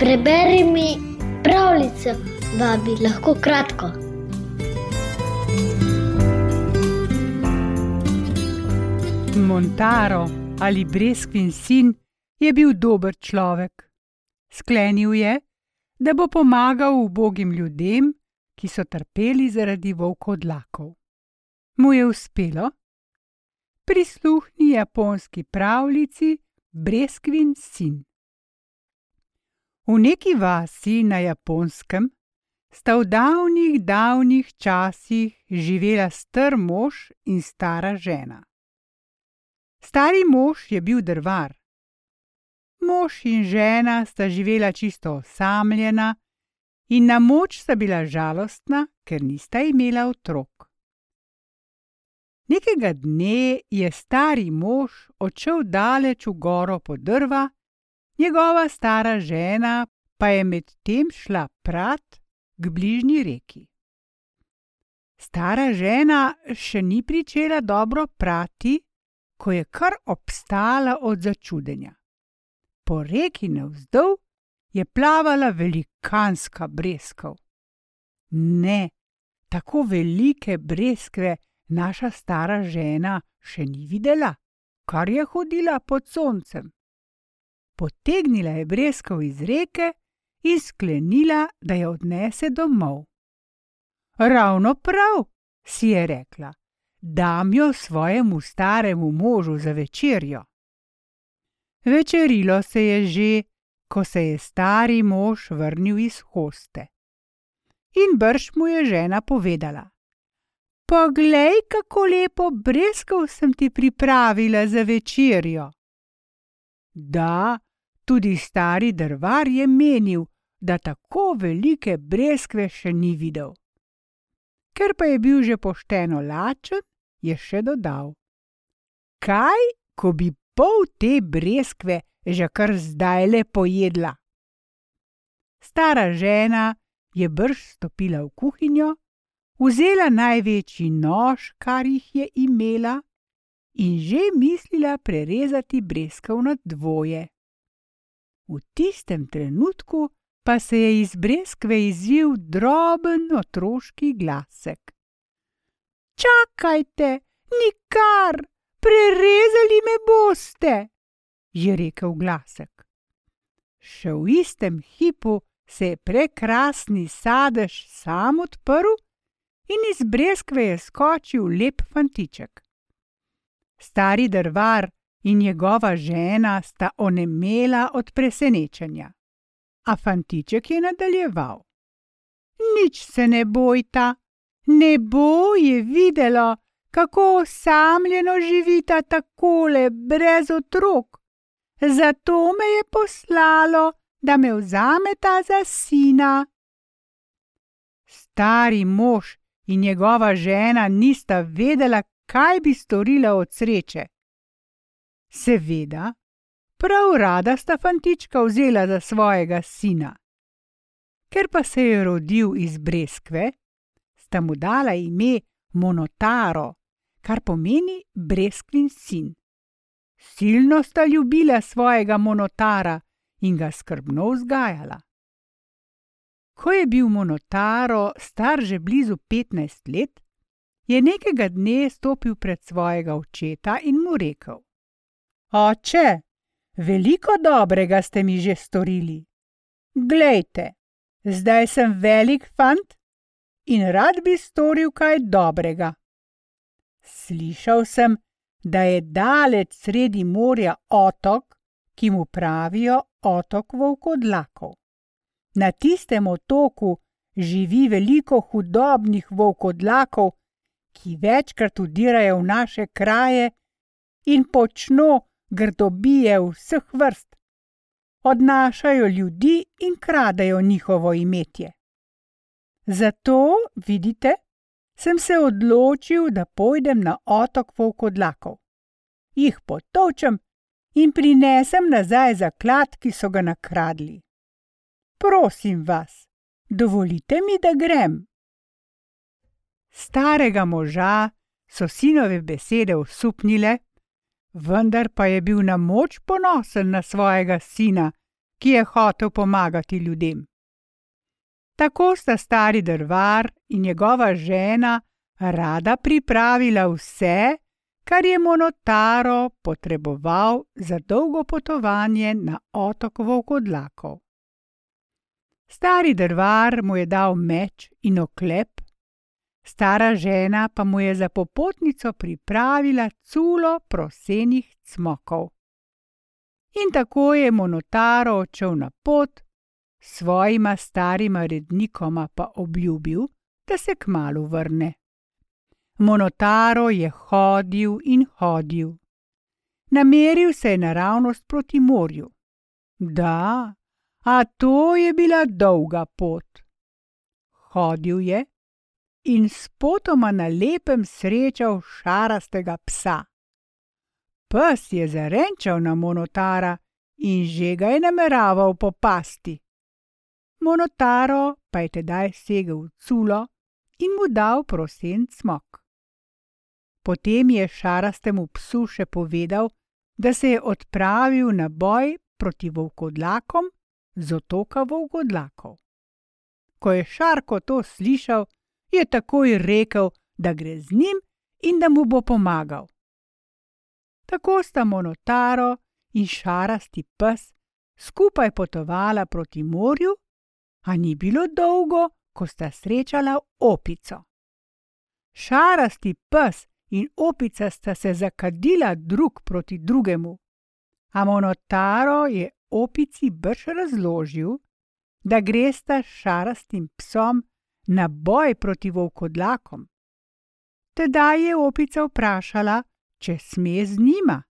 Preberi mi pravljico, babi, lahko kratko. Montaro ali Breskvin sin je bil dober človek. Sklenil je, da bo pomagal ubogim ljudem, ki so trpeli zaradi volkodlakov. Mu je uspelo? Prisluhni japonski pravljici Breskvin sin. V neki vasi na japonskem sta v davnih, davnih časih živela star mož in stara žena. Stari mož je bil drvar. Mož in žena sta živela čisto osamljena in na moč sta bila žalostna, ker nista imela otrok. Nekega dne je stari mož odšel daleč v goro po drva, njegova stara žena pa je medtem šla prat k bližnji reki. Stara žena še ni pričela dobro prati, ko je kar obstala od začudenja. Po reki navzdol je plavala velikanska breskev. Ne, tako velike breskve naša stara žena še ni videla, kar je hodila pod soncem. Potegnila je breskev iz reke in sklenila, da jo odnese domov. Ravno prav, si je rekla dam jo svojemu staremu možu za večerjo. Večerilo se je že, ko se je stari mož vrnil iz hoste. In brž mu je žena povedala: Poglej, kako lepo breskov sem ti pripravila za večerjo. Da, tudi stari drvar je menil, da tako velike breskve še ni videl. Ker pa je bil že pošteno lačen, je še dodal: Kaj, ko bi pol te breskve že kar zdaj le pojedla? Stara žena je brž stopila v kuhinjo, vzela največji nož, kar jih je imela, in že mislila prerezati breskev na dvoje. V tistem trenutku pa se je iz breskve izvil droben otroški glasek. Čakajte, nikar, prerezali me boste, je rekel glasek. Še v istem hipu se je prekrasni sadež sam odprl in iz breskve je skočil lep fantiček. Stari drvar in njegova žena sta onemela od presenečenja. A fantiček je nadaljeval: Nič se ne bojta, Nebo je videlo, kako osamljeno živita takole brez otrok. Zato me je poslalo, da me vzameta za sina. Stari mož in njegova žena nista vedela, kaj bi storila od sreče. Seveda, prav rada sta fantička vzela za svojega sina. Ker pa se je rodil iz breskve, sta mu dala ime Monotaro, kar pomeni breskvin sin. Silno sta ljubila svojega Monotara in ga skrbno vzgajala. Ko je bil Monotaro star že blizu petnajst let, je nekega dne stopil pred svojega očeta in mu rekel: Oče, veliko dobrega ste mi že storili. Glejte, zdaj sem velik fant in rad bi storil kaj dobrega. Slišal sem, da je daleč sredi morja otok, ki mu pravijo otok volkodlakov. Na tistem otoku živi veliko hudobnih volkodlakov, ki večkrat udirajo v naše kraje in počno grdobije vseh vrst. Odnašajo ljudi in kradejo njihovo imetje. Zato, vidite, sem se odločil, da pojdem na otok Volkodlakov. Jih potočem in prinesem nazaj zaklad, ki so ga nakradli. Prosim vas, dovolite mi, da grem. Starega moža so sinove besede usupnile, vendar pa je bil na moč ponosen na svojega sina, ki je hotel pomagati ljudem. Tako sta stari drvar in njegova žena rada pripravila vse, kar je Monotaro potreboval za dolgo potovanje na otok Vokodlakov. Stari drvar mu je dal meč in oklep, stara žena pa mu je za popotnico pripravila culo prosenih cmokov. In tako je Monotaro odšel na pot, svojima starima rednikoma pa obljubil, da se k malu vrne. Monotaro je hodil in hodil. Nameril se je naravnost proti morju. Da, a to je bila dolga pot. Hodil je in spotoma na lepem srečal šarastega psa. Pes je zarenčal na monotara in že ga je nameraval popasti. Monotaro pa je tedaj segel v culo in mu dal prosen smok. Potem je šarastemu psu še povedal, da se je odpravil na boj proti volkodlakom z otoka volkodlakov. Ko je Šarko to slišal, je takoj rekel, da gre z njim in da mu bo pomagal. Tako sta Monotaro in šarasti pes skupaj potovala proti morju, a ni bilo dolgo, ko sta srečala opico. Šarasti pes in opica sta se zakadila drug proti drugemu, a Monotaro je opici brž razložil, da gresta s šarastim psom na boj proti volkodlakom. Tedaj je opica vprašala, če sme z njima.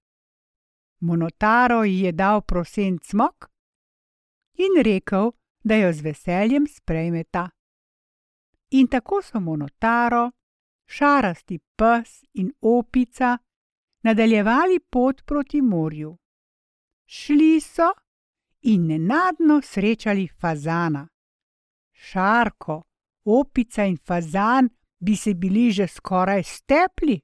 Monotaro ji je dal prosen cmok in rekel, da jo z veseljem sprejmeta. In tako so Monotaro, šarasti pes in opica nadaljevali pot proti morju. Šli so in nenadno srečali fazana. Šarko, opica in fazan bi se bili že skoraj stepli.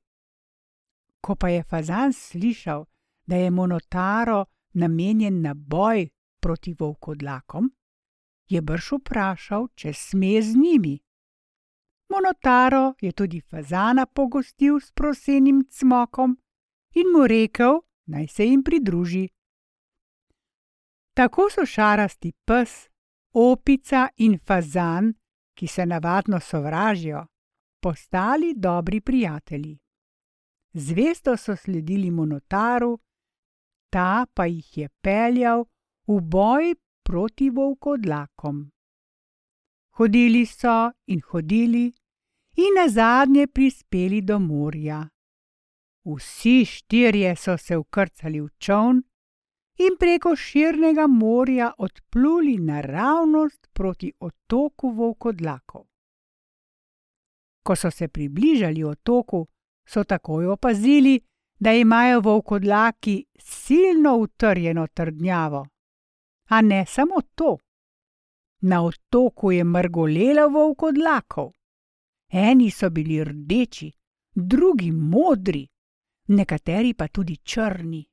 Ko pa je fazan slišal, da je monotaro namenjen na boj proti volkodlakom, je brž vprašal, če sme z njimi. Monotaro je tudi fazana pogostil s prosenim cmokom in mu rekel, naj se jim pridruži. Tako so šarasti pes, opica in fazan, ki se navadno sovražijo, postali dobri prijatelji. Zvesto so sledili Monotaru, ta pa jih je peljal v boj proti volkodlakom. Hodili so in hodili, in na zadnje prispeli do morja. Vsi štirje so se ukrcali v čovn in preko širnega morja odpluli naravnost proti otoku Vokodlakov. Ko so se približali otoku, so takoj opazili, da imajo Vokodlaki silno utrjeno trdnjavo. A ne samo to. Na otoku je mrgolelo Vokodlakov. Eni so bili rdeči, drugi modri, nekateri pa tudi črni.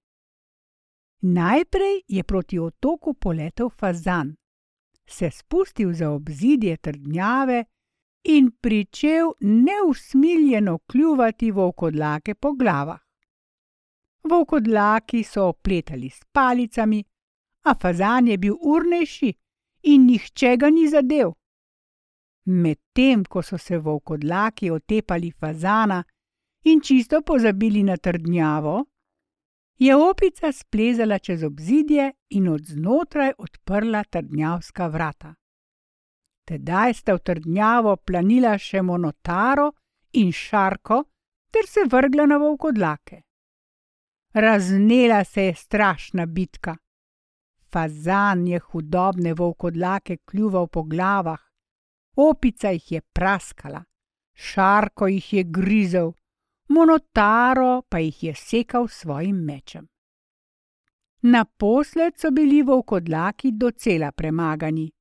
Najprej je proti otoku poletel fazan, se spustil za obzidje trdnjave in pričel neusmiljeno kljuvati volkodlake po glavah. Volkodlaki so opletali s palicami, a fazan je bil urnejši in nihče ga ni zadev. Medtem ko so se volkodlaki otepali fazana in čisto pozabili na trdnjavo, je opica splezala čez obzidje in od znotraj odprla trdnjavska vrata. Tedaj sta v trdnjavo planila še monotaro in šarko, ter se vrgla na volkodlake. Raznela se je strašna bitka. Fazan je hudobne volkodlake kljuval po glavah, opica jih je praskala, šarko jih je grizel, monotaro pa jih je sekal svojim mečem. Naposled so bili volkodlaki docela premagani.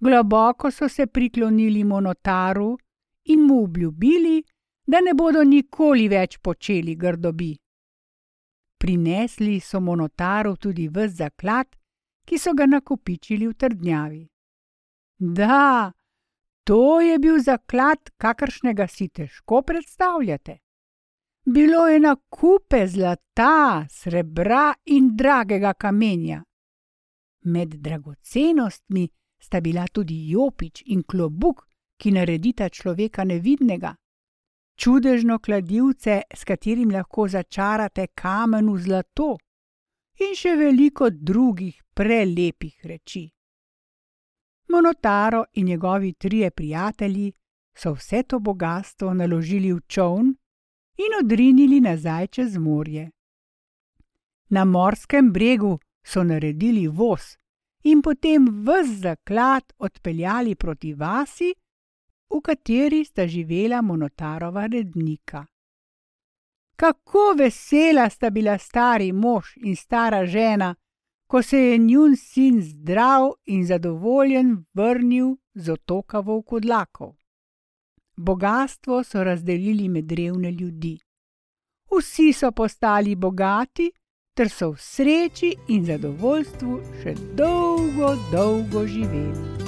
Globoko so se priklonili monotaru in mu obljubili, da ne bodo nikoli več počeli grdobi. Prinesli so monotaru tudi v zaklad, ki so ga nakopičili v trdnjavi. Da, to je bil zaklad, kakršnega si težko predstavljate. Bilo je na kupe zlata, srebra in dragega kamenja. Med dragocenostmi sta bila tudi jopič in klobuk, ki naredita človeka nevidnega, čudežno kladivce, s katerim lahko začarate kamen v zlato, in še veliko drugih prelepih reči. Monotaro in njegovi trije prijatelji so vse to bogatstvo naložili v čovn in odrinili nazaj čez morje. Na morskem bregu so naredili voz in potem vse zaklad odpeljali proti vasi, v kateri sta živela Monotarova rednika. Kako vesela sta bila stari mož in stara žena, ko se je njun sin zdrav in zadovoljen vrnil z otoka Vovkodlakov. Bogatstvo so razdelili med revne ljudi. Vsi so postali bogati, ter so v sreči in zadovoljstvu še dolgo, dolgo živeli.